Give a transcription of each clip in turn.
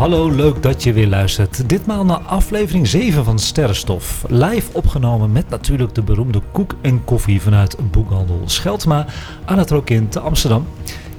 Hallo, leuk dat je weer luistert. Ditmaal naar aflevering 7 van Sterrenstof. Live opgenomen met natuurlijk de beroemde koek en koffie vanuit boekhandel Scheldma aan het Rokin te Amsterdam.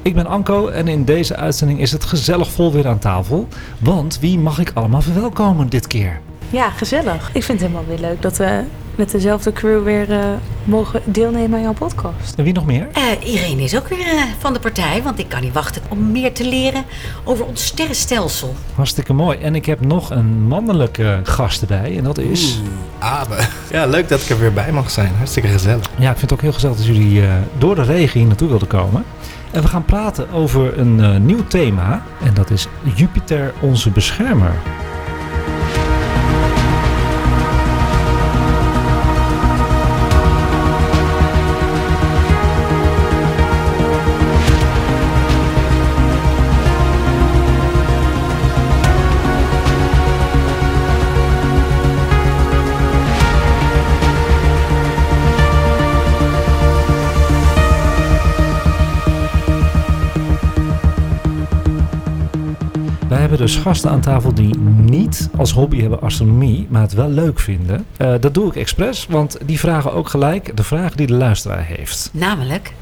Ik ben Anko en in deze uitzending is het gezellig vol weer aan tafel. Want wie mag ik allemaal verwelkomen dit keer? Ja, gezellig. Ik vind het helemaal weer leuk dat we met dezelfde crew weer eh, mogen deelnemen aan jouw podcast. En wie nog meer? Uh, Irene is ook weer uh, van de partij, want ik kan niet wachten om meer te leren over ons sterrenstelsel. Hartstikke mooi. En ik heb nog een mannelijke gast erbij en dat is... Oeh, Abe. Ja, leuk dat ik er weer bij mag zijn. Hartstikke gezellig. Ja, ik vind het ook heel gezellig dat jullie uh, door de regen hier naartoe wilden komen. En we gaan praten over een nieuw thema en dat is Jupiter onze beschermer. Hebben dus gasten aan tafel die niet als hobby hebben astronomie, maar het wel leuk vinden. Uh, dat doe ik expres, want die vragen ook gelijk de vraag die de luisteraar heeft. Namelijk,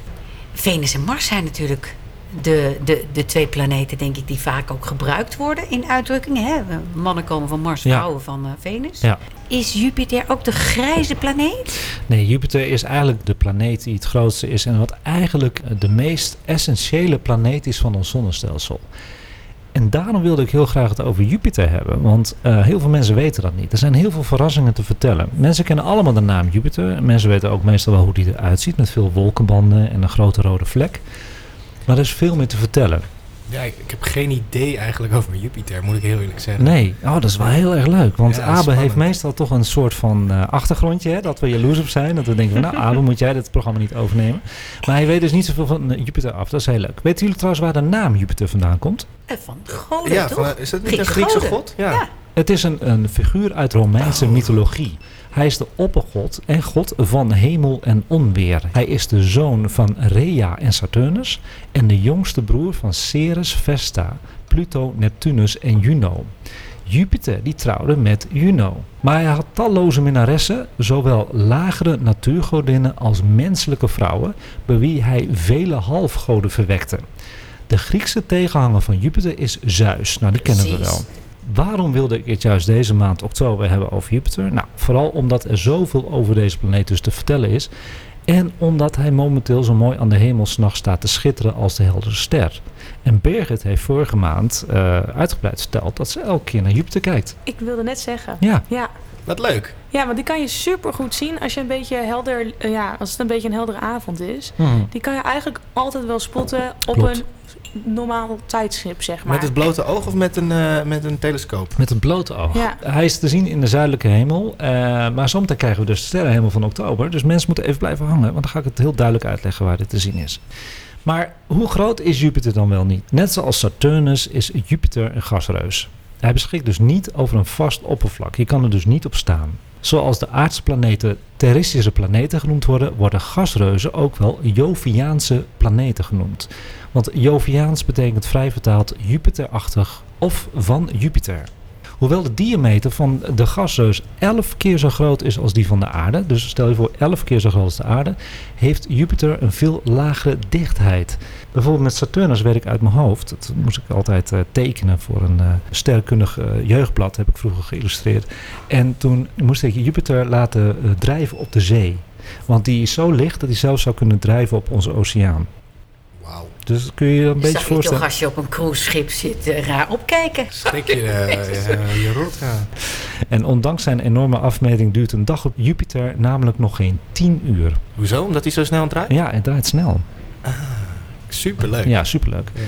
Venus en Mars zijn natuurlijk de, de, de twee planeten, denk ik, die vaak ook gebruikt worden in uitdrukkingen. Hè? Mannen komen van Mars, vrouwen ja. van uh, Venus. Ja. Is Jupiter ook de grijze planeet? Nee, Jupiter is eigenlijk de planeet die het grootste is en wat eigenlijk de meest essentiële planeet is van ons zonnestelsel. En daarom wilde ik heel graag het over Jupiter hebben. Want uh, heel veel mensen weten dat niet. Er zijn heel veel verrassingen te vertellen. Mensen kennen allemaal de naam Jupiter. Mensen weten ook meestal wel hoe die eruit ziet. Met veel wolkenbanden en een grote rode vlek. Maar er is veel meer te vertellen. Ja, ik, ik heb geen idee eigenlijk over Jupiter, moet ik heel eerlijk zeggen. Nee, oh, dat is wel heel erg leuk. Want ja, Abe heeft meestal toch een soort van uh, achtergrondje. Hè, dat we jaloers op zijn. Dat we denken van, nou Abe, moet jij dit programma niet overnemen. Maar hij weet dus niet zoveel van uh, Jupiter af. Dat is heel leuk. Weten jullie trouwens waar de naam Jupiter vandaan komt? Uh, van goden, ja, toch? Van, is dat niet een Griekse goden? god? Ja. ja. Het is een, een figuur uit Romeinse oh. mythologie. Hij is de oppergod en god van hemel en onweer. Hij is de zoon van Rhea en Saturnus en de jongste broer van Ceres, Vesta, Pluto, Neptunus en Juno. Jupiter die trouwde met Juno. Maar hij had talloze minnaressen, zowel lagere natuurgodinnen als menselijke vrouwen, bij wie hij vele halfgoden verwekte. De Griekse tegenhanger van Jupiter is Zeus. Nou, die kennen we wel. Waarom wilde ik het juist deze maand oktober hebben over Jupiter? Nou, vooral omdat er zoveel over deze planeet dus te vertellen is. En omdat hij momenteel zo mooi aan de hemel s'nachts staat te schitteren als de heldere ster. En Birgit heeft vorige maand uh, uitgebreid verteld dat ze elke keer naar Jupiter kijkt. Ik wilde net zeggen. Ja. ja. Wat leuk. Ja, want die kan je super goed zien als je een beetje helder, uh, ja, als het een beetje een heldere avond is. Hmm. Die kan je eigenlijk altijd wel spotten op Klopt. een normaal tijdschip, zeg maar. Met het blote oog of met een, uh, met een telescoop? Met een blote oog. Ja. Hij is te zien in de zuidelijke hemel. Uh, maar zometeen krijgen we dus de sterrenhemel van oktober. Dus mensen moeten even blijven hangen. Want dan ga ik het heel duidelijk uitleggen waar dit te zien is. Maar hoe groot is Jupiter dan wel niet? Net zoals Saturnus is Jupiter een gasreus. Hij beschikt dus niet over een vast oppervlak. Je kan er dus niet op staan. Zoals de aardse planeten terrestrische planeten genoemd worden, worden gasreuzen ook wel Joviaanse planeten genoemd. Want Joviaans betekent vrij vertaald Jupiterachtig of van Jupiter. Hoewel de diameter van de gasreus 11 keer zo groot is als die van de aarde, dus stel je voor 11 keer zo groot als de aarde, heeft Jupiter een veel lagere dichtheid. Bijvoorbeeld met Saturnus weet ik uit mijn hoofd, dat moest ik altijd uh, tekenen voor een uh, sterrenkundig uh, jeugdblad, heb ik vroeger geïllustreerd. En toen moest ik Jupiter laten drijven op de zee. Want die is zo licht dat hij zelfs zou kunnen drijven op onze oceaan. Dus kun je je een Zag beetje je voorstellen. toch als je op een cruiseschip zit uh, raar opkijken? Schrik je, uh, je, je rot, ja. En ondanks zijn enorme afmeting duurt een dag op Jupiter namelijk nog geen 10 uur. Hoezo? Omdat hij zo snel draait? Ja, het draait snel. Ah, superleuk. Ja, superleuk. Ja.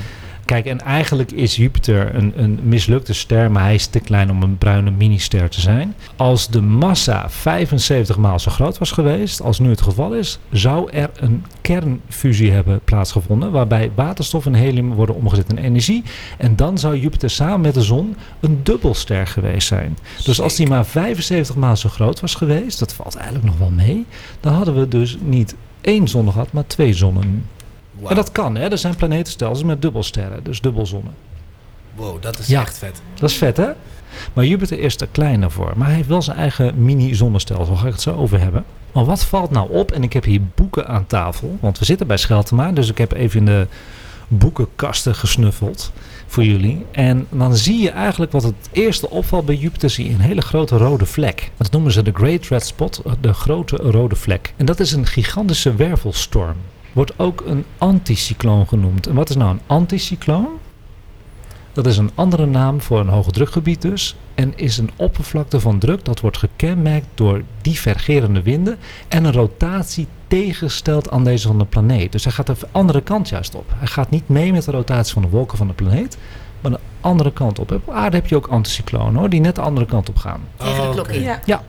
Kijk, en eigenlijk is Jupiter een, een mislukte ster, maar hij is te klein om een bruine minister te zijn. Als de massa 75 maal zo groot was geweest, als nu het geval is, zou er een kernfusie hebben plaatsgevonden, waarbij waterstof en helium worden omgezet in energie. En dan zou Jupiter samen met de zon een dubbelster geweest zijn. Dus als die maar 75 maal zo groot was geweest, dat valt eigenlijk nog wel mee, dan hadden we dus niet één zon gehad, maar twee zonnen. Wauw. En dat kan, hè? Er zijn planetenstelsels met dubbelsterren, dus dubbelzonnen. Wow, dat is Ja. echt vet. Dat is vet, hè? Maar Jupiter is er kleiner voor. Maar hij heeft wel zijn eigen mini-zonnestelsel. Daar ga ik het zo over hebben. Maar wat valt nou op? En ik heb hier boeken aan tafel. Want we zitten bij Scheltema. Dus ik heb even in de boekenkasten gesnuffeld voor jullie. En dan zie je eigenlijk wat het eerste opvalt bij Jupiter. Zie je een hele grote rode vlek. Dat noemen ze de Great Red Spot. De grote rode vlek. En dat is een gigantische wervelstorm. Wordt ook een anticycloon genoemd. En wat is nou een anticycloon? Dat is een andere naam voor een hoge drukgebied dus. En is een oppervlakte van druk dat wordt gekenmerkt door divergerende winden. En een rotatie tegengesteld aan deze van de planeet. Dus hij gaat de andere kant juist op. Hij gaat niet mee met de rotatie van de wolken van de planeet. Maar de andere kant op. Op aarde heb je ook anticyclonen hoor. Die net de andere kant op gaan. Tegen de klok in. Ja. Ja,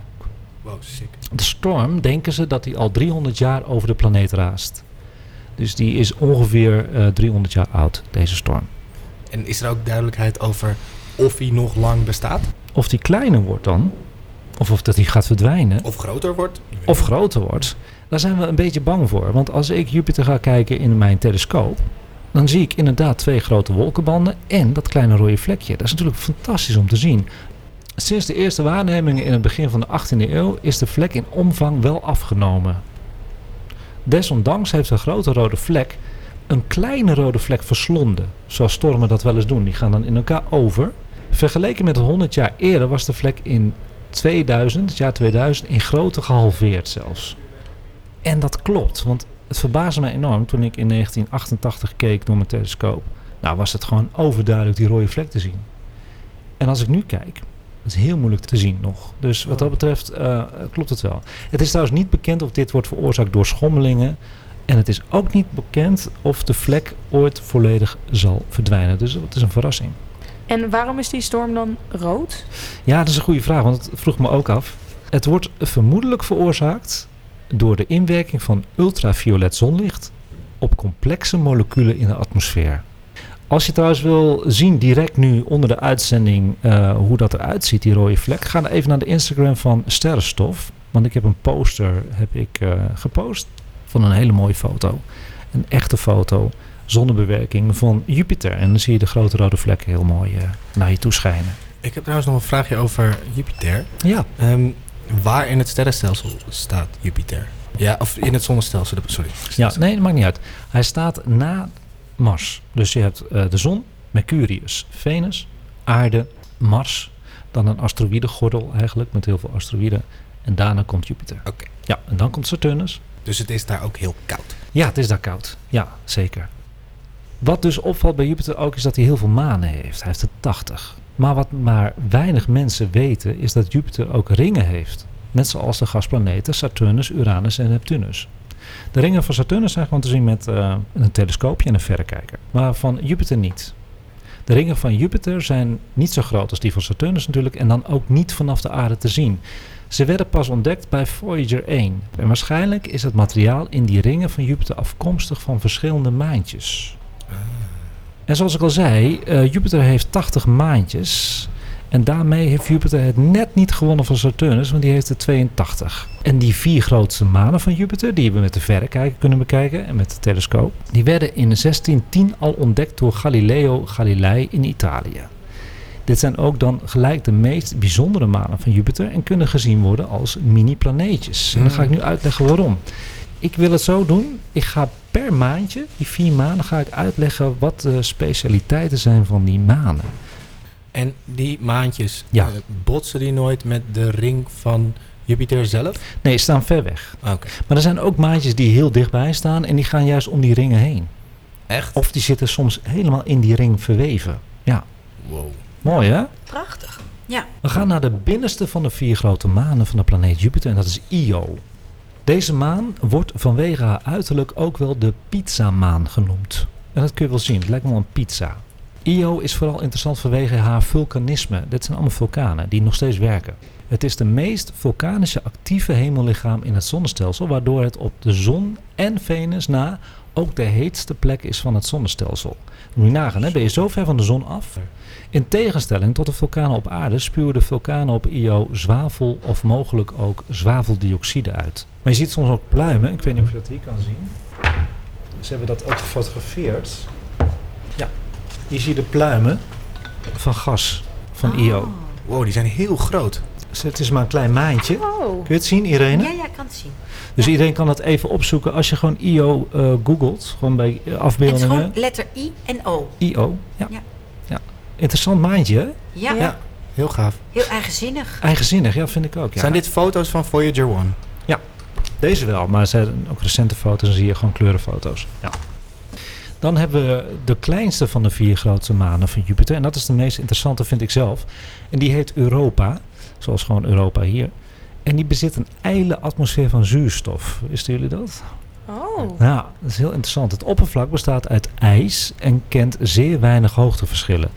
Wow, sick. de storm denken ze dat hij al 300 jaar over de planeet raast. Dus die is ongeveer eh, 300 jaar oud, deze storm. En is er ook duidelijkheid over of hij nog lang bestaat? Of die kleiner wordt dan, of of dat hij gaat verdwijnen, Of groter wordt? Of groter wordt, daar zijn we een beetje bang voor. Want als ik Jupiter ga kijken in mijn telescoop, dan zie ik inderdaad twee grote wolkenbanden en dat kleine rode vlekje. Dat is natuurlijk fantastisch om te zien. Sinds de eerste waarnemingen in het begin van de 18e eeuw is de vlek in omvang wel afgenomen. Desondanks heeft de grote rode vlek een kleine rode vlek verslonden. Zoals stormen dat wel eens doen. Die gaan dan in elkaar over. Vergeleken met 100 jaar eerder was de vlek in 2000, het jaar 2000, in grootte gehalveerd zelfs. En dat klopt, want het verbaasde mij enorm toen ik in 1988 keek door mijn telescoop. Nou was het gewoon overduidelijk die rode vlek te zien. En als ik nu kijk, dat is heel moeilijk te zien nog. Dus wat dat betreft eh, klopt het wel. Het is trouwens niet bekend of dit wordt veroorzaakt door schommelingen. En het is ook niet bekend of de vlek ooit volledig zal verdwijnen. Dus het is een verrassing. En waarom is die storm dan rood? Ja, dat is een goede vraag, want het vroeg me ook af. Het wordt vermoedelijk veroorzaakt door de inwerking van ultraviolet zonlicht op complexe moleculen in de atmosfeer. Als je trouwens wil zien direct nu onder de uitzending eh, hoe dat eruit ziet, die rode vlek, ga dan even naar de Instagram van Sterrenstof. Want ik heb een poster heb ik, eh, gepost van een hele mooie foto. Een echte foto, zonnebewerking van Jupiter. En dan zie je de grote rode vlek heel mooi eh, naar je toe schijnen. Ik heb trouwens nog een vraagje over Jupiter. Ja, Ehm, waar in het sterrenstelsel staat Jupiter? Ja, of in het zonnestelsel, sorry. Ja, nee, dat maakt niet uit. Hij staat na Mars. Dus je hebt eh, de zon, Mercurius, Venus, aarde, Mars. Dan een asteroïdengordel eigenlijk, met heel veel asteroïden. En daarna komt Jupiter. Oké. Ja, en dan komt Saturnus. Dus het is daar ook heel koud. Ja, het is daar koud. Ja, zeker. Wat dus opvalt bij Jupiter ook is dat hij heel veel manen heeft. Hij heeft er 80. Maar wat maar weinig mensen weten is dat Jupiter ook ringen heeft. Net zoals de gasplaneten Saturnus, Uranus en Neptunus. De ringen van Saturnus zijn gewoon te zien met eh, een telescoopje en een verrekijker. Maar van Jupiter niet. De ringen van Jupiter zijn niet zo groot als die van Saturnus natuurlijk en dan ook niet vanaf de aarde te zien. Ze werden pas ontdekt bij Voyager 1. En waarschijnlijk is het materiaal in die ringen van Jupiter afkomstig van verschillende maantjes. En zoals ik al zei, eh, Jupiter heeft 80 maantjes. En daarmee heeft Jupiter het net niet gewonnen van Saturnus, want die heeft er 82. En die vier grootste manen van Jupiter, die we met de verrekijker kunnen bekijken en met de telescoop, die werden in 1610 al ontdekt door Galileo Galilei in Italië. Dit zijn ook dan gelijk de meest bijzondere manen van Jupiter en kunnen gezien worden als mini-planeetjes. En dan ga ik nu uitleggen waarom. Ik wil het zo doen. Ik ga per maandje, die vier maanden, ga ik uitleggen wat de specialiteiten zijn van die manen. En die maantjes, Ja. eh, botsen die nooit met de ring van Jupiter zelf? Nee, ze staan ver weg. Oké. Maar er zijn ook maantjes die heel dichtbij staan en die gaan juist om die ringen heen. Echt? Of die zitten soms helemaal in die ring verweven. Ja, Wow. mooi hè? Prachtig. Ja. We gaan naar de binnenste van de vier grote manen van de planeet Jupiter en dat is Io. Deze maan wordt vanwege haar uiterlijk ook wel de pizzamaan genoemd. En dat kun je wel zien, het lijkt wel een pizza. Io is vooral interessant vanwege haar vulkanisme. Dit zijn allemaal vulkanen die nog steeds werken. Het is de meest vulkanische actieve hemellichaam in het zonnestelsel, waardoor het op de zon en Venus na ook de heetste plek is van het zonnestelsel. Moet je nagaan, hè? ben je zo ver van de zon af? In tegenstelling tot de vulkanen op aarde spuwen de vulkanen op Io zwavel of mogelijk ook zwaveldioxide uit. Maar je ziet soms ook pluimen, ik weet niet of je dat hier kan zien. Ze hebben dat ook gefotografeerd. Ja, hier zie je de pluimen van gas van Io. Wow, die zijn heel groot. Dus het is maar een klein maandje. Oh. Kun je het zien, Irene? Ja, ja, ik kan het zien. Dus iedereen kan het even opzoeken. Als je gewoon IO eh, googelt, gewoon bij eh, Het is afbeeldingen. gewoon letter I en O. IO, ja. Ja. ja. Interessant maandje, hè? Ja, Ja. Heel gaaf. heel eigenzinnig. Eigenzinnig, ja, vind ik ook. Ja. Zijn dit foto's van Voyager 1? Deze wel, maar er zijn ook recente foto's en zie je gewoon kleurenfoto's. Ja. Dan hebben we de kleinste van de vier grootste manen van Jupiter. En dat is de meest interessante, vind ik zelf. En die heet Europa, zoals gewoon Europa hier. En die bezit een ijle atmosfeer van zuurstof. Wisten jullie dat? Oh. Ja, dat is heel interessant. Het oppervlak bestaat uit ijs en kent zeer weinig hoogteverschillen.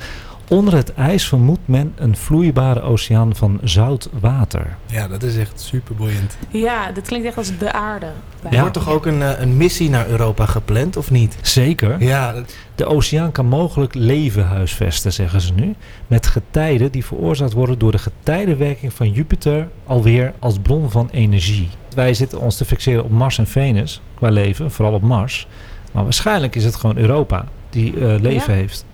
Onder het ijs vermoedt men een vloeibare oceaan van zout water. Ja, dat is echt super boeiend. Ja, dat klinkt echt als de aarde. Er Ja. wordt toch ook een, eh, een missie naar Europa gepland, of niet? Zeker. Ja, dat- De oceaan kan mogelijk leven huisvesten, zeggen ze nu. Met getijden die veroorzaakt worden door de getijdenwerking van Jupiter alweer als bron van energie. Wij zitten ons te fixeren op Mars en Venus qua leven, vooral op Mars. Maar waarschijnlijk is het gewoon Europa die eh, leven Ja. heeft.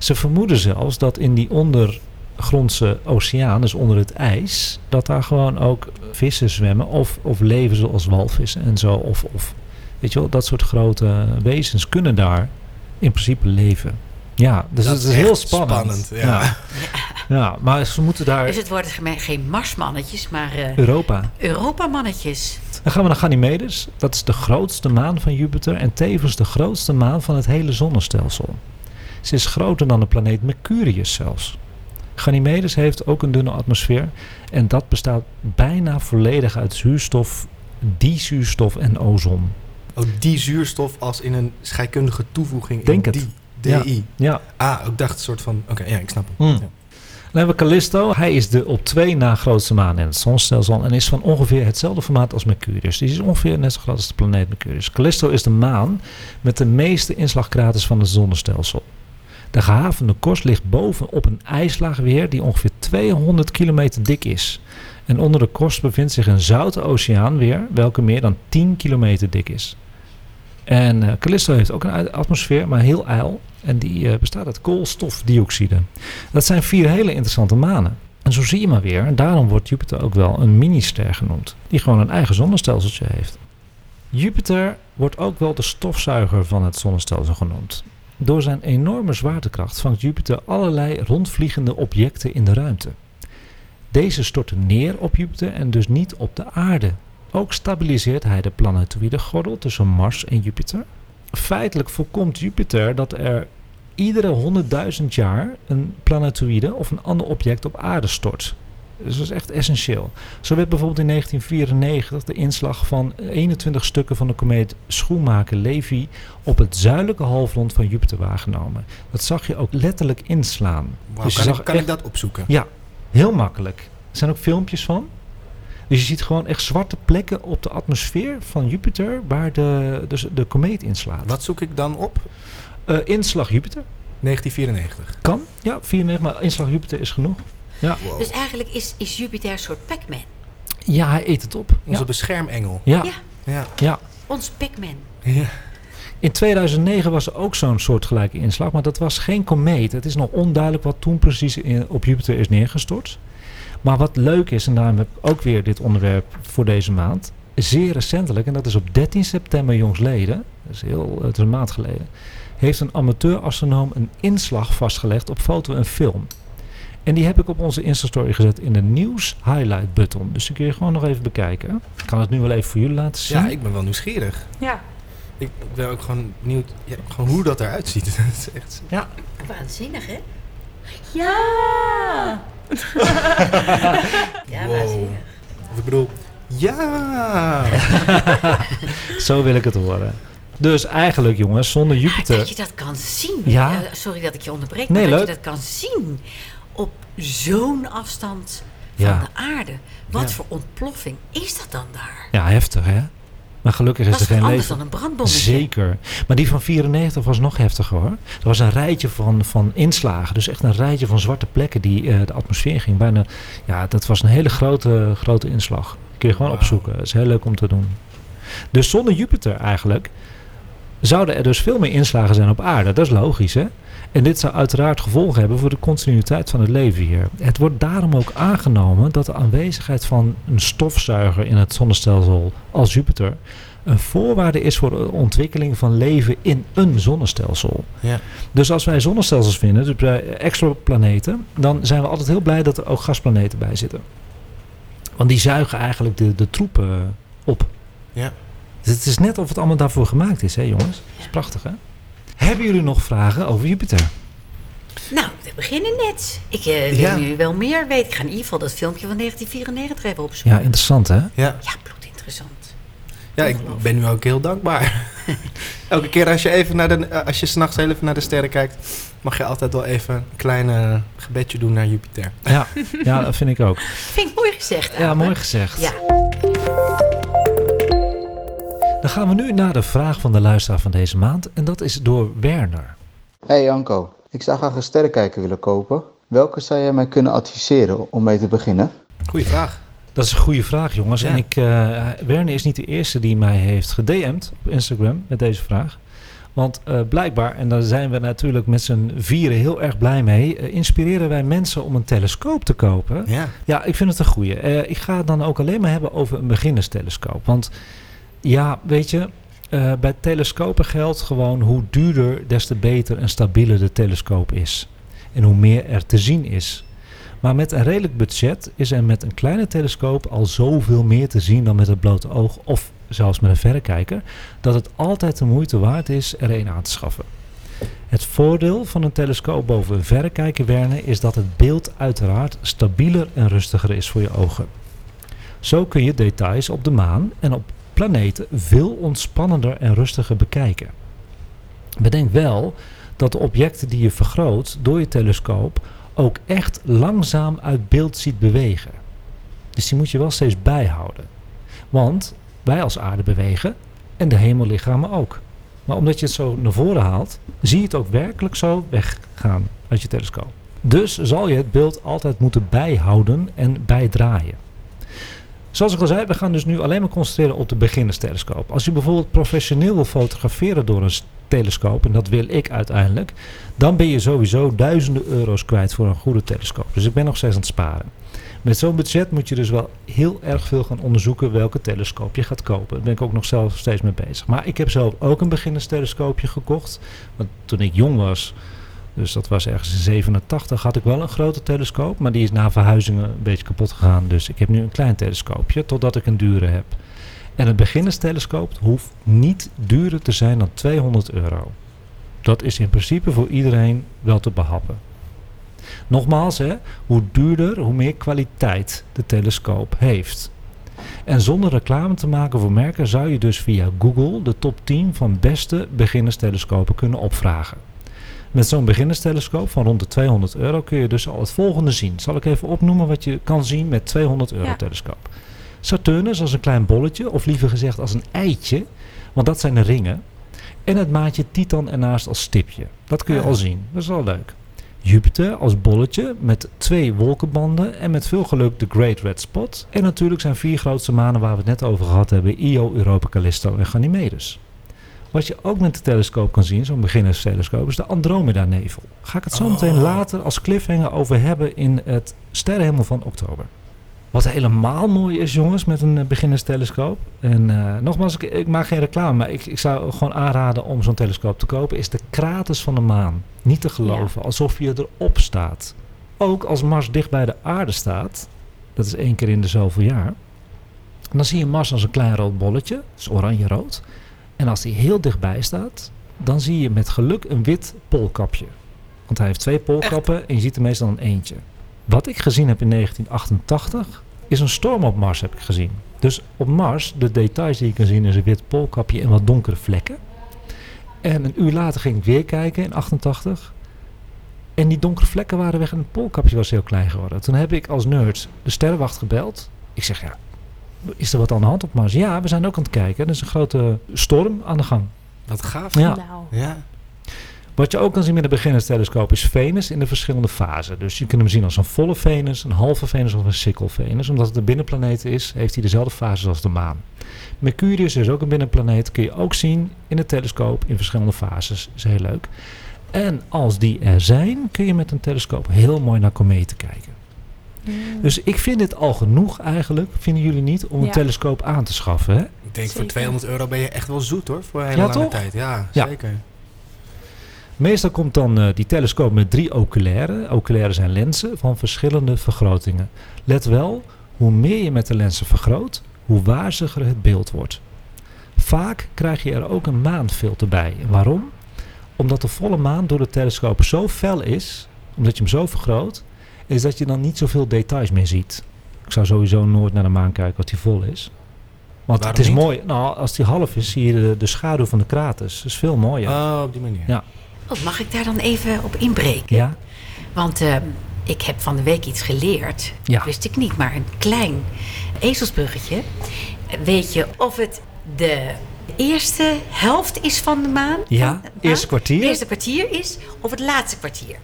Ze vermoeden zelfs dat in die ondergrondse oceaan, dus onder het ijs, dat daar gewoon ook vissen zwemmen of, of leven zoals walvissen en zo. Of, of weet je wel, dat soort grote wezens kunnen daar in principe leven. Ja, dus Dat het is is heel spannend. spannend, ja. ja. Ja, maar ze moeten daar Dus het worden geen Marsmannetjes, maar eh Europa. Europamannetjes. Dan gaan we naar Ganymedes. Dat is de grootste maan van Jupiter en tevens de grootste maan van het hele zonnestelsel. Ze is groter dan de planeet Mercurius zelfs. Ganymedes heeft ook een dunne atmosfeer en dat bestaat bijna volledig uit zuurstof, dizuurstof en ozon. oh, die zuurstof als in een scheikundige toevoeging. Denk in het. Die, DI. Ja, Ah, ik dacht een soort van... Oké, ja, ik snap hem. Hmm. Ja. Dan hebben we Callisto. Hij is de op twee na grootste maan in het zonnestelsel en is van ongeveer hetzelfde formaat als Mercurius. Die is ongeveer net zo groot als de planeet Mercurius. Callisto is de maan met de meeste inslagkraters van het zonnestelsel. De gehavende korst ligt bovenop een ijslaag weer die ongeveer 200 kilometer dik is. En onder de korst bevindt zich een zoute oceaan weer, welke meer dan 10 kilometer dik is. En eh, Callisto heeft ook een atmosfeer, maar heel ijl. En die eh, bestaat uit koolstofdioxide. Dat zijn vier hele interessante manen. En zo zie je maar weer, daarom wordt Jupiter ook wel een minister genoemd, die gewoon een eigen zonnestelseltje heeft. Jupiter wordt ook wel de stofzuiger van het zonnestelsel genoemd. Door zijn enorme zwaartekracht vangt Jupiter allerlei rondvliegende objecten in de ruimte. Deze storten neer op Jupiter en dus niet op de aarde. Ook stabiliseert hij de planetoïde gordel tussen Mars en Jupiter. Feitelijk voorkomt Jupiter dat er iedere 100.000 jaar een planetoïde of een ander object op aarde stort. Dus dat is echt essentieel. Zo werd bijvoorbeeld in 1994 de inslag van 21 stukken van de komeet Schoenmaker-Levy op het zuidelijke halfrond van Jupiter waargenomen. Dat zag je ook letterlijk inslaan. Dus je kan, zag ik, kan echt- ik dat opzoeken? Ja, heel makkelijk. Er zijn ook filmpjes van. Dus je ziet gewoon echt zwarte plekken op de atmosfeer van Jupiter waar de, dus de komeet inslaat. Wat zoek ik dan op? Eh, inslag Jupiter 1994. kan. Ja, 94, maar inslag Jupiter is genoeg. Ja, Wow. Dus eigenlijk is, is Jupiter een soort Pac-Man. ja hij eet het op. Onze Ja, beschermengel. ja, Ja. Ja. ja. Ons Pac-Man. ja. In 2009 was er ook zo'n soortgelijke inslag, maar dat was geen komeet. Het is nog onduidelijk wat toen precies in, op Jupiter is neergestort. Maar wat leuk is, en daarom heb ik ook weer dit onderwerp voor deze maand. Zeer recentelijk, en dat is op 13 september jongsleden, dat is, heel, het is een maand geleden, heeft een amateur-astronoom een inslag vastgelegd op foto en film. En die heb ik op onze Insta-story gezet in de nieuws highlight button. Dus die kun je gewoon nog even bekijken. Ik kan het nu wel even voor jullie laten zien. ja, ik ben wel nieuwsgierig. Ja. Ik ben ook gewoon benieuwd ja, gewoon hoe dat eruit ziet. dat is echt... Waanzinnig, hè? Ja! Ja, Wow. waanzinnig. Of ik bedoel... Ja! Zo wil ik het horen. Dus eigenlijk, jongens, zonder Jupiter... Dat je dat kan zien. Ja. Eh, sorry dat ik je onderbreek. Nee, maar dat leuk. je dat kan zien op zo'n afstand van Ja. de aarde. Wat Ja. voor ontploffing is dat dan daar? Ja, heftig, hè? Maar gelukkig is Dat er is geen anders leven. dan een brandbommetje. Zeker. Maar die van 94 was nog heftiger hoor. Er was een rijtje van, van inslagen. Dus echt een rijtje van zwarte plekken die eh, de atmosfeer ging. Bijna, ja, dat was een hele grote, grote inslag. Kun je gewoon opzoeken. Dat is heel leuk om te doen. Dus zonder Jupiter eigenlijk zouden er dus veel meer inslagen zijn op aarde. Dat is logisch hè. En dit zou uiteraard gevolgen hebben voor de continuïteit van het leven hier. Het wordt daarom ook aangenomen dat de aanwezigheid van een stofzuiger in het zonnestelsel als Jupiter een voorwaarde is voor de ontwikkeling van leven in een zonnestelsel. Ja. Dus als wij zonnestelsels vinden, dus bij exoplaneten, dan zijn we altijd heel blij dat er ook gasplaneten bij zitten. Want die zuigen eigenlijk de, de troepen op. Ja. Dus het is net of het allemaal daarvoor gemaakt is, hè jongens? Dat is prachtig, hè? Hebben jullie nog vragen over Jupiter? Nou, we beginnen net. Ik eh, Ja. wil nu wel meer weten. Ik ga in ieder geval dat filmpje van 1994 even opzoeken. Ja, interessant, hè? Ja. Ja, bloedinteressant. Ja, ik ben nu ook heel dankbaar. Elke keer als je even naar de, als je s'nachts heel even naar de sterren kijkt, mag je altijd wel even een klein eh, gebedje doen naar Jupiter. Ja, ja dat vind ik ook. Vind ik mooi gezegd. Ja, mooi gezegd. Ja. Dan gaan we nu naar de vraag van de luisteraar van deze maand. En dat is door Werner. Hey Janko, ik zou graag een sterrenkijker willen kopen. Welke zou jij mij kunnen adviseren om mee te beginnen? Goeie vraag. Dat is een goede vraag, jongens. Ja. En ik, eh, Werner is niet de eerste die mij heeft gedM'd op Instagram met deze vraag. Want eh, blijkbaar, en daar zijn we natuurlijk met z'n vieren heel erg blij mee, eh, inspireren wij mensen om een telescoop te kopen. Ja. Ja, ik vind het een goeie. Eh, ik ga het dan ook alleen maar hebben over een beginnerstelescoop. Want ja, weet je, eh, bij telescopen geldt gewoon hoe duurder, des te beter en stabieler de telescoop is. En hoe meer er te zien is. Maar met een redelijk budget is er met een kleine telescoop al zoveel meer te zien dan met het blote oog of zelfs met een verrekijker, dat het altijd de moeite waard is er een aan te schaffen. Het voordeel van een telescoop boven een verrekijker, is dat het beeld uiteraard stabieler en rustiger is voor je ogen. Zo kun je details op de maan en op planeten veel ontspannender en rustiger bekijken. Bedenk wel dat de objecten die je vergroot door je telescoop ook echt langzaam uit beeld ziet bewegen. Dus die moet je wel steeds bijhouden. Want wij als aarde bewegen en de hemellichamen ook. Maar omdat je het zo naar voren haalt, zie je het ook werkelijk zo weggaan uit je telescoop. Dus zal je het beeld altijd moeten bijhouden en bijdraaien. Zoals ik al zei, we gaan dus nu alleen maar concentreren op de beginnerstelescoop. Als je bijvoorbeeld professioneel wil fotograferen door een telescoop, en dat wil ik uiteindelijk, dan ben je sowieso duizenden euro's kwijt voor een goede telescoop. Dus ik ben nog steeds aan het sparen. Met zo'n budget moet je dus wel heel erg veel gaan onderzoeken welke telescoop je gaat kopen. Daar ben ik ook nog zelf steeds mee bezig. Maar ik heb zelf ook een beginnerstelescoopje gekocht. Want toen ik jong was, dus dat was ergens in 87, had ik wel een grote telescoop. Maar die is na verhuizingen een beetje kapot gegaan. Dus ik heb nu een klein telescoopje, totdat ik een dure heb. En een beginnerstelescoop hoeft niet duurder te zijn dan 200 euro. Dat is in principe voor iedereen wel te behappen. Nogmaals, hè, hoe duurder, hoe meer kwaliteit de telescoop heeft. En zonder reclame te maken voor merken zou je dus via Google de top 10 van beste beginnerstelescopen kunnen opvragen. Met zo'n beginnerstelescoop van rond de 200 euro kun je dus al het volgende zien. Zal ik even opnoemen wat je kan zien met 200 euro Ja. telescoop. Saturnus als een klein bolletje, of liever gezegd als een eitje, want dat zijn de ringen. En het maatje Titan ernaast als stipje. Dat kun je Ah. al zien. Dat is wel leuk. Jupiter als bolletje met twee wolkenbanden en met veel geluk de Great Red Spot. En natuurlijk zijn vier grootste manen waar we het net over gehad hebben, Io, Europa, Callisto en Ganymedes. Wat je ook met de telescoop kan zien, zo'n beginnerstelescoop, is de Andromeda-nevel. Ga ik het zo meteen Oh. later als cliffhanger over hebben in het sterrenhemel van oktober. Wat helemaal mooi is, jongens, met een eh, beginnerstelescoop. En eh, nogmaals, ik, ik maak geen reclame, maar ik, ik zou gewoon aanraden om zo'n telescoop te kopen. Is de kraters van de maan. Niet te geloven, alsof je erop staat. Ook als Mars dicht bij de aarde staat, dat is één keer in de zoveel jaar. Dan zie je Mars als een klein rood bolletje, dat is oranje-rood. En als die heel dichtbij staat, dan zie je met geluk een wit poolkapje. Want hij heeft twee poolkappen en je ziet er meestal een eentje. Wat ik gezien heb in 1988 is een storm op Mars heb ik gezien. Dus op Mars, de details die je kan zien is een wit poolkapje en wat donkere vlekken. En een uur later ging ik weer kijken in 88. En die donkere vlekken waren weg en het poolkapje was heel klein geworden. Toen heb ik als nerd de sterrenwacht gebeld. Ik zeg, ja, is er wat aan de hand op Mars? Ja, we zijn ook aan het kijken. Er is een grote storm aan de gang. Wat gaaf. Ja. Nou, Ja. Wat je ook kan zien met de beginnerstelescoop is Venus in de verschillende fasen. Dus je kunt hem zien als een volle Venus, een halve Venus of een sikkelvenus. Omdat het een binnenplaneet is, heeft hij dezelfde fases als de maan. Mercurius is ook een binnenplaneet, kun je ook zien in de telescoop in verschillende fases. is heel leuk. En als die er zijn, kun je met een telescoop heel mooi naar kometen kijken. Dus ik vind het al genoeg eigenlijk, vinden jullie niet, om een Ja. telescoop aan te schaffen. Hè? Ik denk voor Zeker. 200 euro ben je echt wel zoet hoor. Voor een hele Ja, lange toch? tijd. Ja, Ja. zeker. Meestal komt dan eh, die telescoop met drie oculaire. Oculaire zijn lenzen van verschillende vergrotingen. Let wel, hoe meer je met de lenzen vergroot, hoe waziger het beeld wordt. Vaak krijg je er ook een maanfilter bij. Waarom? Omdat de volle maan door de telescoop zo fel is, omdat je hem zo vergroot, is dat je dan niet zoveel details meer ziet. Ik zou sowieso nooit naar de maan kijken als die vol is. Want Waarom het is niet? mooi, nou, als die half is, zie je de, de schaduw van de kraters. Dat is veel mooier. Oh, op die manier. Ja. Oh, mag ik daar dan even op inbreken? ja? Want ehm, ik heb van de week iets geleerd. Ja. Dat wist ik niet, maar een klein ezelsbruggetje. Weet je of het de eerste helft is van de maan? Ja, Van de maan? eerste kwartier. Het eerste kwartier is, of het laatste kwartier.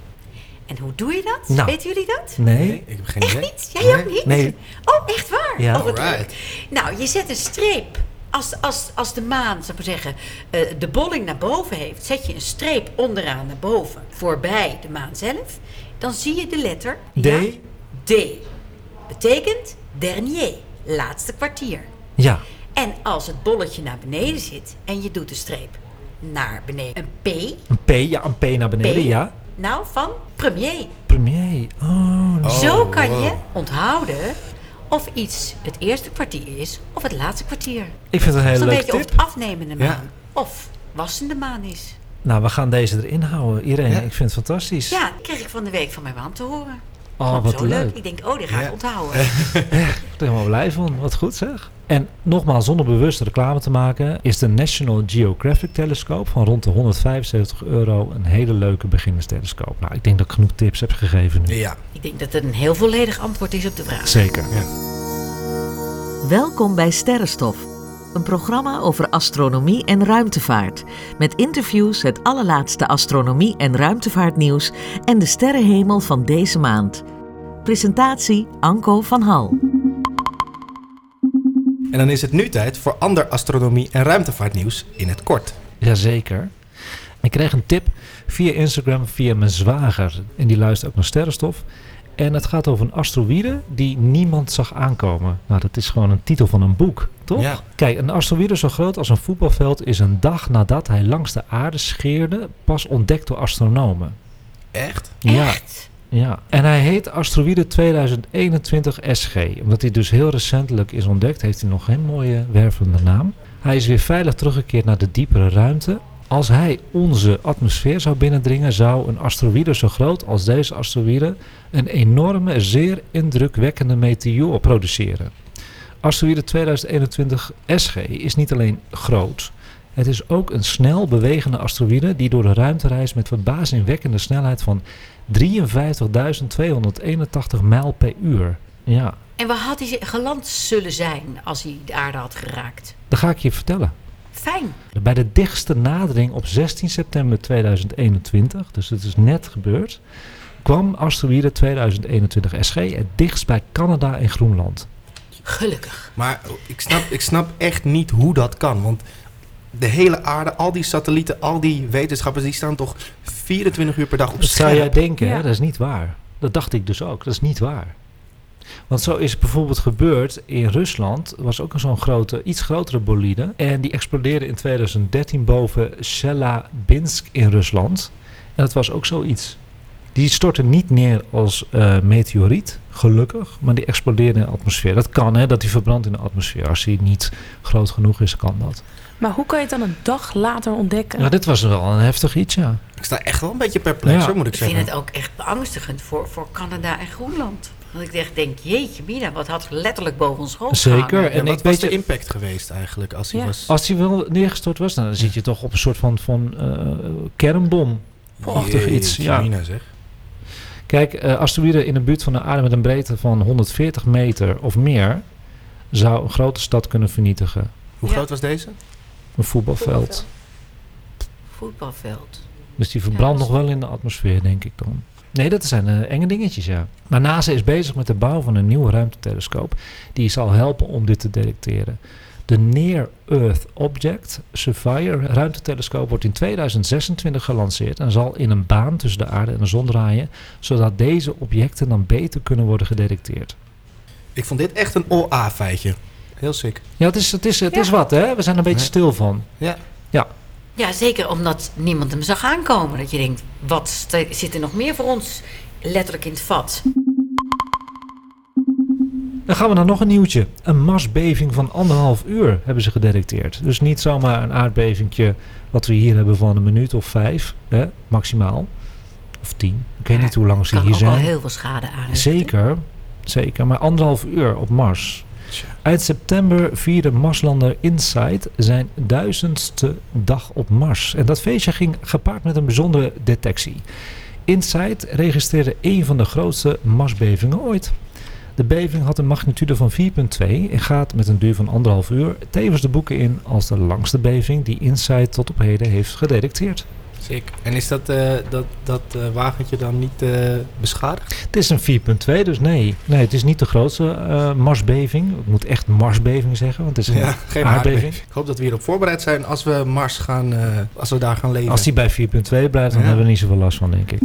En hoe doe je dat? Nou. Weten jullie dat? Nee. Ik heb geen Echt idee. niet? Jij ook niet? Nee. Oh, echt waar? Ja. Oh, wat Alright. leuk. Nou, je zet een streep. Als, als, als de maan, zou ik maar zeggen, eh, de bolling naar boven heeft, zet je een streep onderaan naar boven, voorbij de maan zelf. Dan zie je de letter D. ja, D. Betekent dernier, laatste kwartier. Ja. En als het bolletje naar beneden zit en je doet de streep naar beneden, een P, Een P, ja, een P naar beneden, P. ja. Nou van premier. Premier. Oh, Oh, Zo kan wow. je onthouden of iets het eerste kwartier is of het laatste kwartier. ik vind het een hele leuke je of tip. het afnemende maan Ja. of wassende maan is. Nou, we gaan deze erin houden. Irene, Ja. ik vind het fantastisch. Ja, dat kreeg ik van de week van mijn man te horen. Oh, Vond wat zo leuk. Ik denk, oh, die ga ik Ja. onthouden. Ik ben er helemaal blij van. Wat goed zeg. En nogmaals, zonder bewust reclame te maken, is de National Geographic Telescoop van rond de 175 euro een hele leuke beginnerstelescoop. Nou, ik denk dat ik genoeg tips heb gegeven nu. Ja. Ik denk dat het een heel volledig antwoord is op de vraag. Zeker. Welkom bij Sterrenstof, een programma over astronomie en ruimtevaart. Met interviews, het allerlaatste astronomie- en ruimtevaartnieuws en de sterrenhemel van deze maand. Presentatie Anko van Hal. En dan is het nu tijd voor ander astronomie- en ruimtevaartnieuws in het kort. Jazeker. Ik kreeg een tip via Instagram via mijn zwager. En die luistert ook naar Sterrenstof. En het gaat over een asteroïde die niemand zag aankomen. Nou, dat is gewoon een titel van een boek, toch? Ja. Kijk, een asteroïde zo groot als een voetbalveld is een dag nadat hij langs de aarde scheerde pas ontdekt door astronomen. Echt? Echt? Ja, en hij heet asteroïde 2021 SG. Omdat hij dus heel recentelijk is ontdekt, heeft hij nog geen mooie wervende naam. Hij is weer veilig teruggekeerd naar de diepere ruimte. Als hij onze atmosfeer zou binnendringen, zou een asteroïde zo groot als deze asteroïde een enorme, zeer indrukwekkende meteoor produceren. Asteroïde 2021 SG is niet alleen groot, het is ook een snel bewegende asteroïde die door de ruimte reist met verbazingwekkende snelheid van 53.281 mijl per uur. Ja, En waar had hij geland zullen zijn als hij de aarde had geraakt? dat ga ik je vertellen. Fijn. Bij de dichtste nadering op 16 september 2021, dus het is net gebeurd, kwam asteroïde 2021 SG het dichtst bij Canada en Groenland. Gelukkig. Maar ik snap, ik snap echt niet hoe dat kan. Want de hele aarde, al die satellieten, al die wetenschappers... die staan toch 24 uur per dag op Dat zou jij scherp. denken, hè? Ja. dat is niet waar. Dat dacht ik dus ook, dat is niet waar. Want zo is het bijvoorbeeld gebeurd in Rusland. Er was ook een zo'n grote, iets grotere bolide. En die explodeerde in 2013 boven Chelyabinsk in Rusland. En dat was ook zoiets. Die storten niet neer als eh, meteoriet, gelukkig, maar die exploderen in de atmosfeer. Dat kan, hè, dat die verbrandt in de atmosfeer. Als die niet groot genoeg is, kan dat. Maar hoe kan je het dan een dag later ontdekken? Nou, dit was wel een heftig iets, ja. Ik sta echt wel een beetje perplex, Ja. hoor, moet ik Ik zeggen. vind het ook echt beangstigend voor, voor Canada en Groenland. Want ik echt denk, jeetje mina, wat had letterlijk boven ons hoofd Zeker. gehangen. En En wat ik was de impact geweest eigenlijk als hij Ja. was... Als die wel neergestort was, nou, dan zit je toch op een soort van, van eh, kernbom. Achtig iets, ja. Mina, zeg. Kijk, eh asteroïden in de buurt van de aarde met een breedte van 140 meter of meer zou een grote stad kunnen vernietigen. Hoe Ja. groot was deze? Een voetbalveld. Voetbalveld. Dus die verbrandt Ja, nog wel in de atmosfeer, denk ik dan. Nee, dat zijn eh, enge dingetjes, ja. Maar NASA is bezig met de bouw van een nieuwe ruimtetelescoop. Die zal helpen om dit te detecteren. De Near Earth Object Surveyor ruimtetelescoop wordt in 2026 gelanceerd en zal in een baan tussen de aarde en de zon draaien, zodat deze objecten dan beter kunnen worden gedetecteerd. Ik vond dit echt een OA-feitje. Heel sick. Ja, het is, het is, het Ja. is wat, hè? We zijn er een beetje Ja. stil van. Ja. Ja, zeker omdat niemand hem zag aankomen. Dat je denkt, wat zit er nog meer voor ons letterlijk in het vat? Dan gaan we naar nog een nieuwtje. Een marsbeving van anderhalf uur hebben ze gedetecteerd. Dus niet zomaar een aardbevingje wat we hier hebben van een minuut of vijf, hè, maximaal. Of tien. Ik weet niet hoe lang ze kan hier ook wel zijn. heel veel schade aanrichten. Zeker, zeker. Maar anderhalf uur op Mars. Uit september vierde Marslander Insight zijn duizendste dag op Mars. En dat feestje ging gepaard met een bijzondere detectie. Insight registreerde een van de grootste Marsbevingen ooit. De beving had een magnitude van 4,2 en gaat met een duur van anderhalf uur tevens de boeken in als de langste beving die Insight tot op heden heeft gedetecteerd. En is dat, eh, dat, dat eh, wagentje dan niet eh, beschadigd? Het is een 4,2, dus nee. Nee, het is niet de grootste eh, Marsbeving. Ik moet echt Marsbeving zeggen, want het is een Ja, geen aardbeving. aardbeving. Ik hoop dat we hierop voorbereid zijn als we Mars gaan, eh, als we daar gaan leven. Als die bij 4,2 blijft, dan Ja. hebben we niet zoveel last van, denk ik.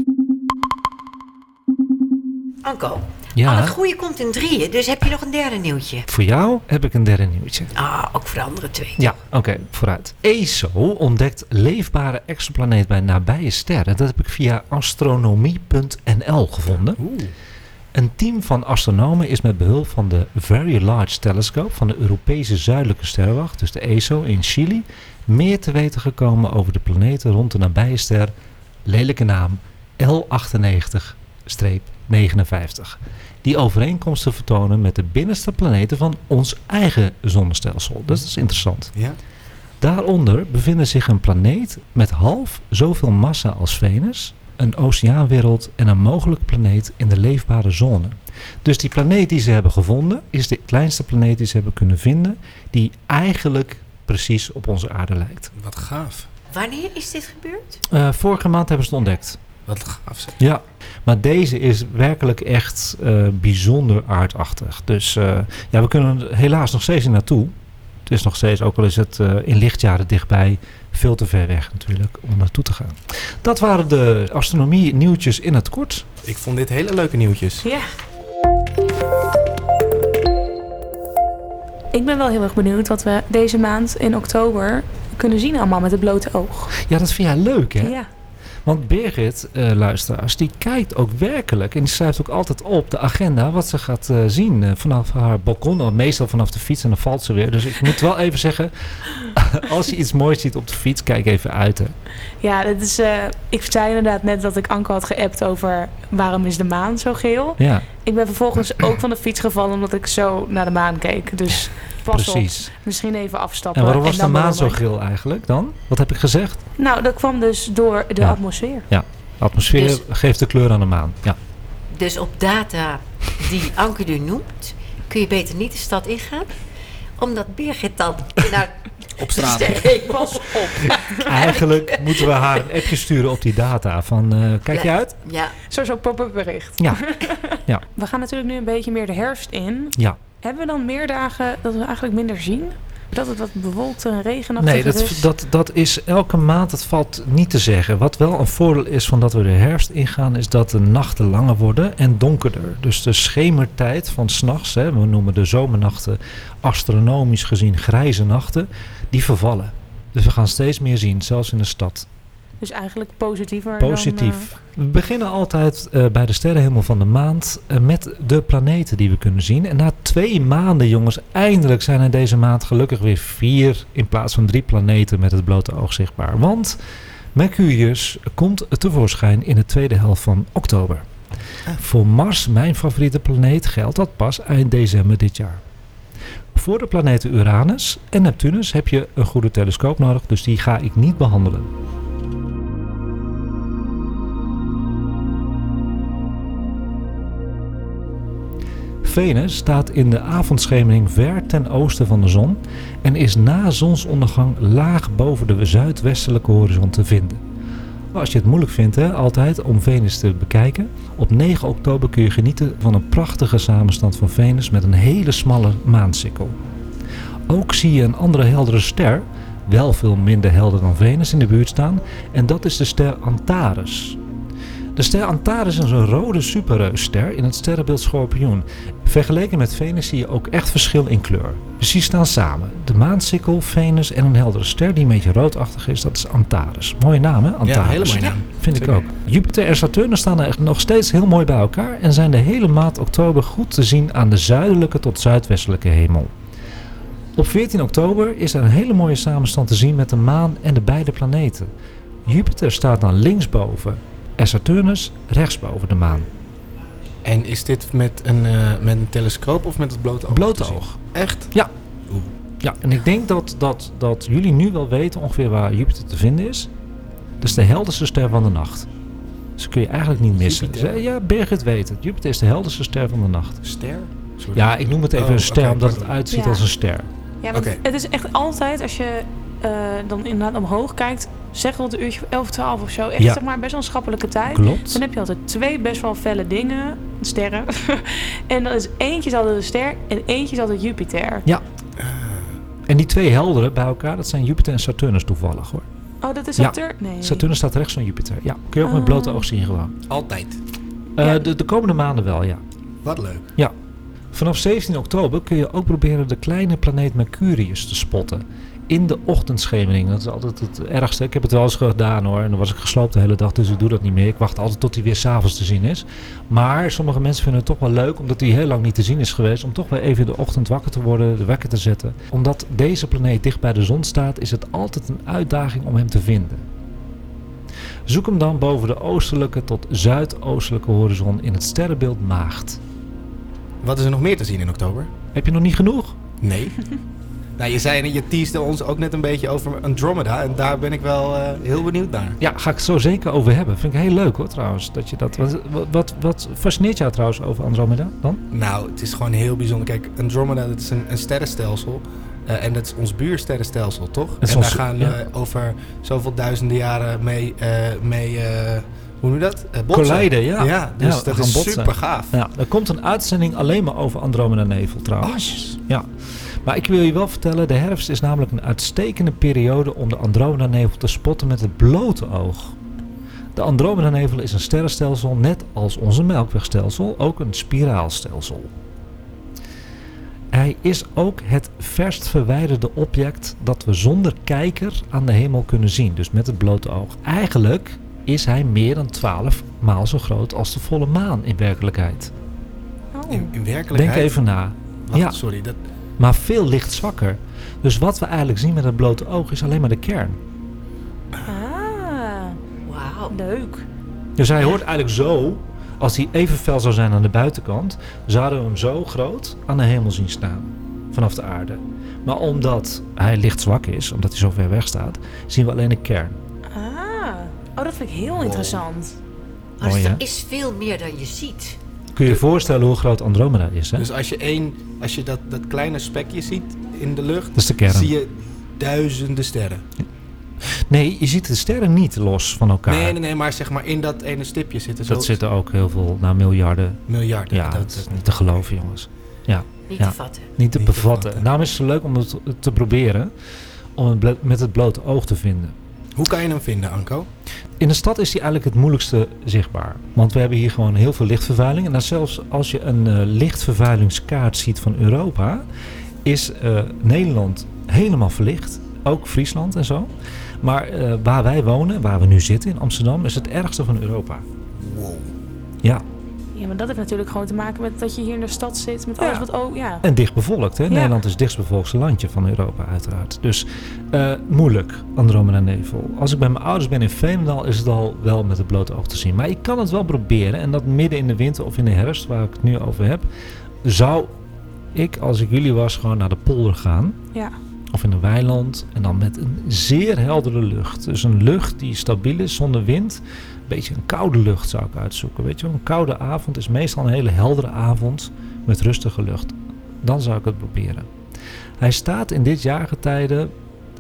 Anko, al Ja, het goede komt in drieën, dus heb je nog een derde nieuwtje? voor jou heb ik een derde nieuwtje. Ah, ook voor de andere twee. Ja, oké, vooruit. ESO ontdekt leefbare exoplaneet bij nabije sterren. Dat heb ik via astronomie.nl gevonden. Oeh. Een team van astronomen is met behulp van de Very Large Telescope van de Europese Zuidelijke Sterrenwacht, dus de ESO in Chili, meer te weten gekomen over de planeten rond de nabije ster, lelijke naam L98-59, die overeenkomsten vertonen met de binnenste planeten van ons eigen zonnestelsel. Dus dat is interessant. Ja. Daaronder bevinden zich een planeet met half zoveel massa als Venus, een oceaanwereld en een mogelijke planeet in de leefbare zone. Dus die planeet die ze hebben gevonden is de kleinste planeet die ze hebben kunnen vinden, die eigenlijk precies op onze aarde lijkt. Wat gaaf. Wanneer is dit gebeurd? Eh, vorige maand hebben ze het ontdekt. Wat gaaf zeg. Ja, maar deze is werkelijk echt eh, bijzonder aardachtig. Dus eh, ja, we kunnen er helaas nog steeds niet naartoe. Het is nog steeds, ook al is het eh, in lichtjaren dichtbij, veel te ver weg natuurlijk om naartoe te gaan. Dat waren de astronomie nieuwtjes in het kort. Ik vond dit hele leuke nieuwtjes. Ja. Ik ben wel heel erg benieuwd wat we deze maand in oktober kunnen zien allemaal met het blote oog. Ja, dat vind jij leuk hè? Ja. Want Birgit, eh, luisteraars, die kijkt ook werkelijk en die schrijft ook altijd op de agenda wat ze gaat eh, zien eh, vanaf haar balkon. Of meestal vanaf de fiets en dan valt ze weer. Dus ik moet wel even zeggen, als je iets moois ziet op de fiets, kijk even uit. Hè. Ja, dat is, ik zei inderdaad net dat ik Anke had geappt over waarom is de maan zo geel. Ja, Ik ben vervolgens ook van de fiets gevallen omdat ik zo naar de maan keek. Dus pas op, precies. misschien even afstappen. En waarom was de maan zo geel eigenlijk dan? Wat heb ik gezegd? Nou, dat kwam dus door de Ja. atmosfeer. De atmosfeer Dus- geeft de kleur aan de maan. Ja. Dus op data die Anke nu noemt, kun je beter niet de stad ingaan. Omdat Birgit dan naar Op straat. Pas op. Eigenlijk moeten we haar een appje sturen op die data. Van, eh, kijk je Ja. uit? Ja, Zo zo'n pop-up bericht. Ja, We gaan natuurlijk nu een beetje meer de herfst in. ja. Hebben we dan meer dagen dat we eigenlijk minder zien? Dat het wat bewolkt en regenachtig Nee, dat, is? dat, dat is elke maand, dat valt niet te zeggen. Wat wel een voordeel is van dat we de herfst ingaan, is dat de nachten langer worden en donkerder. Dus de schemertijd van s'nachts, we noemen de zomernachten astronomisch gezien grijze nachten, die vervallen. Dus we gaan steeds meer zien, zelfs in de stad. Dus eigenlijk positiever dan... Positief. We beginnen altijd eh, bij de sterrenhemel van de maand eh, met de planeten die we kunnen zien. En na twee maanden, jongens, eindelijk zijn er deze maand gelukkig weer vier in plaats van drie planeten met het blote oog zichtbaar. Want Mercurius komt tevoorschijn in de tweede helft van oktober. Voor Mars, mijn favoriete planeet, geldt dat pas eind december dit jaar. Voor de planeten Uranus en Neptunus heb je een goede telescoop nodig, dus die ga ik niet behandelen. Venus staat in de avondschemering ver ten oosten van de zon en is na zonsondergang laag boven de zuidwestelijke horizon te vinden. Als je het moeilijk vindt, hè, altijd om Venus te bekijken. Op 9 oktober kun je genieten van een prachtige samenstand van Venus met een hele smalle maansikkel. Ook zie je een andere heldere ster, wel veel minder helder dan Venus, in de buurt staan. En dat is de ster Antares. De ster Antares is een rode superreusster in het sterrenbeeld Schorpioen. Vergeleken met Venus zie je ook echt verschil in kleur. Dus die staan samen. De maansikkel, Venus en een heldere ster die een beetje roodachtig is, dat is Antares. Mooie naam hè, Antares. Ja, hele mooie naam. Vind ik ook. Jupiter en Saturnus staan er echt nog steeds heel mooi bij elkaar en zijn de hele maand oktober goed te zien aan de zuidelijke tot zuidwestelijke hemel. Op 14 oktober is er een hele mooie samenstand te zien met de maan en de beide planeten. Jupiter staat dan linksboven en Saturnus rechtsboven de maan. En is dit met een, eh, met een telescoop of met het blote oog? Blote oog. Echt? Ja. Oeh. Ja, en ik denk dat, dat, dat jullie nu wel weten ongeveer waar Jupiter te vinden is. Dat is de helderste ster van de nacht. Dus kun je eigenlijk niet missen. Jupiter? Ja, Birgit weet het. Jupiter is de helderste ster van de nacht. Ster? Sorry. Ja, ik noem het even Oh, een ster oké, omdat het uitziet Ja. als een ster. Ja, want het is echt altijd, als je eh, dan inderdaad omhoog kijkt, zeg rond een uurtje of 11, 12 of zo, echt Ja. zeg maar best wel een schappelijke tijd. Klopt. Dan heb je altijd twee best wel felle dingen, sterren. en dan is eentje is altijd een ster en eentje is altijd Jupiter. En die twee heldere bij elkaar, dat zijn Jupiter en Saturnus toevallig hoor. Oh, dat is Ja. Saturn? Nee. Saturnus staat rechts van Jupiter. Ja, kun je ook met blote oog zien gewoon. Altijd. Eh, Ja. de, de komende maanden wel, ja. Wat leuk. Vanaf 17 oktober kun je ook proberen de kleine planeet Mercurius te spotten. In de ochtendschemering. Dat is altijd het ergste. Ik heb het wel eens gedaan hoor. En dan was ik gesloopt de hele dag, dus ik doe dat niet meer. Ik wacht altijd tot hij weer s'avonds te zien is. Maar sommige mensen vinden het toch wel leuk, omdat hij heel lang niet te zien is geweest, om toch weer even in de ochtend wakker te worden, de wekker te zetten. Omdat deze planeet dicht bij de zon staat, is het altijd een uitdaging om hem te vinden. Zoek hem dan boven de oostelijke tot zuidoostelijke horizon in het sterrenbeeld Maagd. Wat is er nog meer te zien in oktober? Heb je nog niet genoeg? Nee. nou, je zei, je teasde ons ook net een beetje over Andromeda. En daar ben ik wel eh, heel benieuwd naar. Ja, ga ik zo zeker over hebben. Vind ik heel leuk hoor trouwens. Dat je dat, wat, wat, wat, fascineert jou trouwens over Andromeda dan? Nou, het is gewoon heel bijzonder. Kijk, Andromeda dat is een, een sterrenstelsel. Eh, en dat is ons buursterrenstelsel, toch? en daar gaan ja. we over zoveel duizenden jaren mee, eh, mee hoe noem je dat? Botsen. Collijden, ja. Ja, dus Ja, dat is botsen. super gaaf. Ja, er komt een uitzending alleen maar over Andromeda Nevel trouwens. Ja. Maar ik wil je wel vertellen, de herfst is namelijk een uitstekende periode om de Andromeda Nevel te spotten met het blote oog. De Andromeda Nevel is een sterrenstelsel, net als onze Melkwegstelsel, ook een spiraalstelsel. Hij is ook het verst verwijderde object dat we zonder kijker aan de hemel kunnen zien, dus met het blote oog. Eigenlijk is hij meer dan 12 maal zo groot als de volle maan in werkelijkheid. Oh. In, in werkelijkheid. Denk even na. Wacht, ja. sorry. Dat, Maar veel licht zwakker. Dus wat we eigenlijk zien met het blote oog is alleen maar de kern. Ah, Wauw. leuk. Dus hij hoort eigenlijk zo, als hij even fel zou zijn aan de buitenkant, zouden we hem zo groot aan de hemel zien staan. Vanaf de aarde. Maar omdat hij lichtzwak is, omdat hij zo ver weg staat, zien we alleen de kern. Ah, oh, dat vind ik heel interessant. Maar dus er is veel meer dan je ziet. Kun je je voorstellen hoe groot Andromeda is, hè? dus als je, één, als je dat, dat kleine spekje ziet in de lucht, dat is de kern. zie je duizenden sterren. Nee, je ziet de sterren niet los van elkaar. Nee, nee, nee, maar zeg maar in dat ene stipje zitten zo Dat zitten ook heel veel, nou miljarden. miljarden. Ja, dat is niet te geloven, jongens. Niet Ja. te vatten. Niet te Niet te bevatten. vatten. Daarom is het leuk om het te proberen. Om het met het blote oog te vinden. Hoe kan je hem vinden, Anko? In de stad is die eigenlijk het moeilijkste zichtbaar. Want we hebben hier gewoon heel veel lichtvervuiling. En dan zelfs als je een eh, lichtvervuilingskaart ziet van Europa, is eh, Nederland helemaal verlicht. Ook Friesland en zo. Maar eh, waar wij wonen, waar we nu zitten in Amsterdam, is het ergste van Europa. Wow. Ja, Ja, maar dat heeft natuurlijk gewoon te maken met dat je hier in de stad zit. Met alles Ja. wat ook, ja. en dicht bevolkt. Hè? Ja. Nederland is het dichtstbevolkste landje van Europa, uiteraard. Dus eh, moeilijk, Andromeda Nevel. Als ik bij mijn ouders ben in Veenendaal, is het al wel met het blote oog te zien. Maar ik kan het wel proberen. En dat midden in de winter of in de herfst, waar ik het nu over heb, zou ik, als ik jullie was, gewoon naar de polder gaan. Ja. of in een weiland. En dan met een zeer heldere lucht. Dus een lucht die stabiel is, zonder wind. Beetje een koude lucht zou ik uitzoeken. Weet je een koude avond is meestal een hele heldere avond met rustige lucht. Dan zou ik het proberen. Hij staat in dit jaargetijde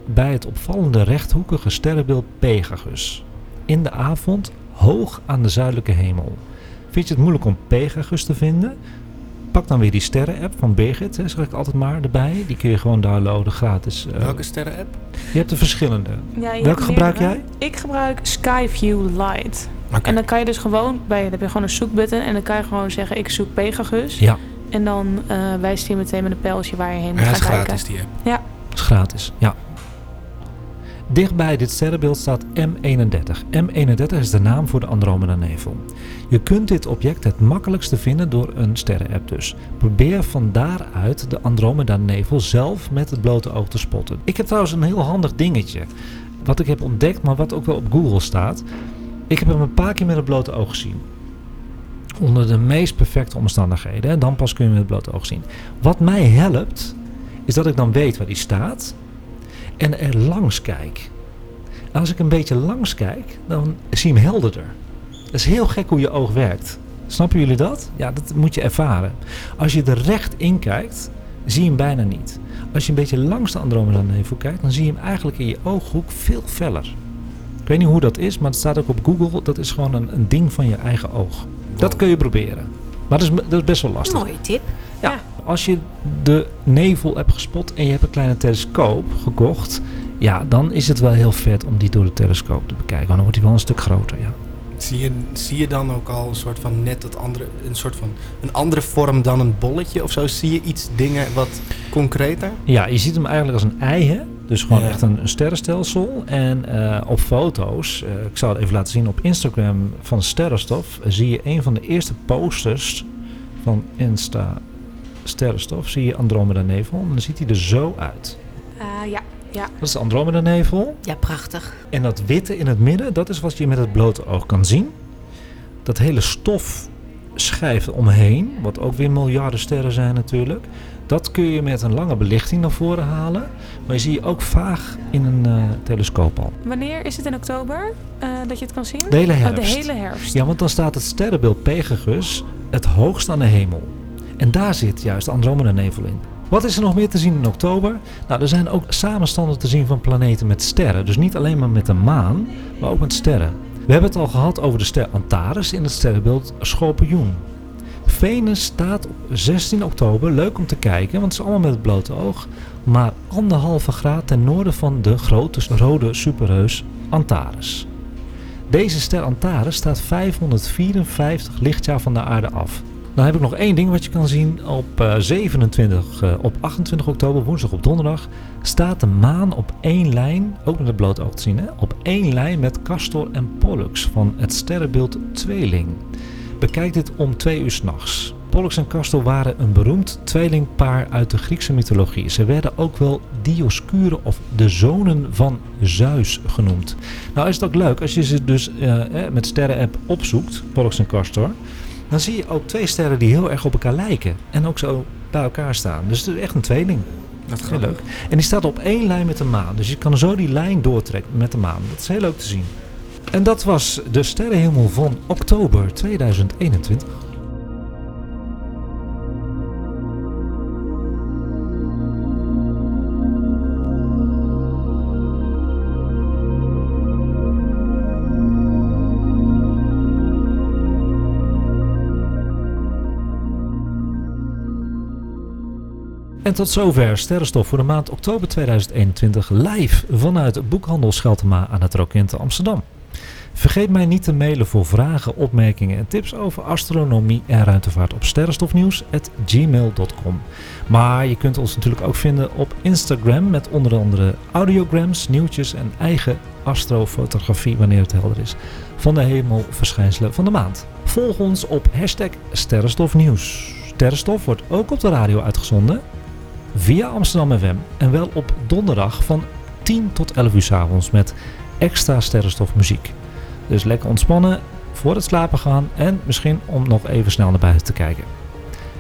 bij het opvallende rechthoekige sterrenbeeld Pegasus. In de avond hoog aan de zuidelijke hemel. Vind je het moeilijk om Pegasus te vinden? Pak dan weer die sterren-app van Birgit, hè, zeg ik altijd maar, erbij. Die kun je gewoon downloaden, gratis. Eh, Welke sterren-app? Je hebt er verschillende. Ja, Welke gebruik meerdere. Ik gebruik Skyview Light. Oké. En dan kan je dus gewoon, bij, dan heb je gewoon een zoekbutton en dan kan je gewoon zeggen ik zoek Pegasus. Ja, En dan eh, wijst hij meteen met een pijltje waar je heen moet Ja, gaan is kijken. gratis die app. dat is gratis. Ja. Dichtbij dit sterrenbeeld staat M31. M31 is de naam voor de Andromeda-nevel. Je kunt dit object het makkelijkste vinden door een sterrenapp dus. Probeer van daaruit de Andromeda-nevel zelf met het blote oog te spotten. Ik heb trouwens een heel handig dingetje. Wat ik heb ontdekt, maar wat ook wel op Google staat. Ik heb hem een paar keer met het blote oog gezien. Onder de meest perfecte omstandigheden. En dan pas kun je met het blote oog zien. Wat mij helpt, is dat ik dan weet waar die staat. En er langs kijk. En als ik een beetje langs kijk, dan zie je hem helderder. Dat is heel gek hoe je oog werkt. Snappen jullie dat? Ja, dat moet je ervaren. Als je er recht in kijkt, zie je hem bijna niet. Als je een beetje langs de Andromeda-nevel kijkt, dan zie je hem eigenlijk in je ooghoek veel feller. Ik weet niet hoe dat is, maar het staat ook op Google. Dat is gewoon een, een ding van je eigen oog. Dat kun je proberen. Maar dat is, dat is best wel lastig. Mooie tip. Ja, als je de nevel hebt gespot en je hebt een kleine telescoop gekocht, ja, dan is het wel heel vet om die door de telescoop te bekijken. Want dan wordt hij wel een stuk groter, ja. Zie je, zie je dan ook al een soort van net het andere, een soort van een andere vorm dan een bolletje of zo? Zie je iets dingen wat concreter? Ja, je ziet hem eigenlijk als een ei, hè? Dus gewoon Ja. echt een, een sterrenstelsel. En eh, op foto's, eh, ik zal het even laten zien op Instagram van Sterrenstof, eh, zie je een van de eerste posters van Insta Sterrenstof. Zie je Andromeda Nevel. En dan ziet hij er zo uit. Ah, ja, ja. Dat is de Andromeda Nevel. Ja, prachtig. En dat witte in het midden, dat is wat je met het blote oog kan zien. Dat hele stofschijf omheen, wat ook weer miljarden sterren zijn natuurlijk. Dat kun je met een lange belichting naar voren halen. Maar je zie je ook vaag in een eh, telescoop al. Wanneer is het in oktober eh, dat je het kan zien? De hele Oh, herfst. de hele herfst. Ja, want dan staat het sterrenbeeld Pegasus het hoogst aan de hemel. En daar zit juist de Andromeda-nevel in. Wat is er nog meer te zien in oktober? Nou, er zijn ook samenstanden te zien van planeten met sterren. Dus niet alleen maar met de maan, maar ook met sterren. We hebben het al gehad over de ster Antares in het sterrenbeeld Schorpioen. Venus staat op 16 oktober, leuk om te kijken, want het is allemaal met het blote oog, maar anderhalve graad ten noorden van de grote rode superheus Antares. Deze ster Antares staat 554 lichtjaar van de aarde af. Dan heb ik nog één ding wat je kan zien. Op eh, 27, eh, op 28 oktober, woensdag op donderdag, staat de maan op één lijn, ook met het blote oog te zien, hè, op één lijn met Castor en Pollux van het sterrenbeeld Tweeling. Bekijk dit om twee uur s'nachts. Pollux en Castor waren een beroemd tweelingpaar uit de Griekse mythologie. Ze werden ook wel Dioscure of de zonen van Zeus genoemd. Nou is het ook leuk als je ze dus eh, eh, met sterren-app opzoekt, Pollux en Castor. Dan zie je ook twee sterren die heel erg op elkaar lijken. En ook zo bij elkaar staan. Dus het is echt een tweeling. Dat Heel leuk. En die staat op één lijn met de maan. Dus je kan zo die lijn doortrekken met de maan. Dat is heel leuk te zien. En dat was de sterrenhemel van oktober 2021. En tot zover Sterrenstof voor de maand oktober 2021 live vanuit Boekhandel Scheltema aan het Rokin te Amsterdam. Vergeet mij niet te mailen voor vragen, opmerkingen en tips over astronomie en ruimtevaart op sterrenstofnieuws.gmail.com. Maar je kunt ons natuurlijk ook vinden op Instagram met onder andere audiograms, nieuwtjes en eigen astrofotografie wanneer het helder is van de hemelverschijnselen van de maand. Volg ons op hashtag Sterrenstofnieuws. Sterrenstof wordt ook op de radio uitgezonden via Amsterdam FM en wel op donderdag van 10 tot 11 uur s avonds met extra sterrenstofmuziek. Dus lekker ontspannen voor het slapen gaan en misschien om nog even snel naar buiten te kijken.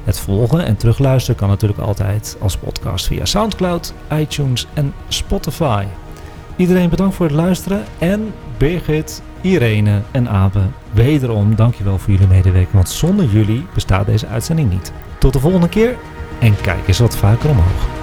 Het volgen en terugluisteren kan natuurlijk altijd als podcast via SoundCloud, iTunes en Spotify. Iedereen bedankt voor het luisteren en Birgit, Irene en Abe, wederom dankjewel voor jullie medewerking, want zonder jullie bestaat deze uitzending niet. Tot de volgende keer en kijk eens wat vaker omhoog.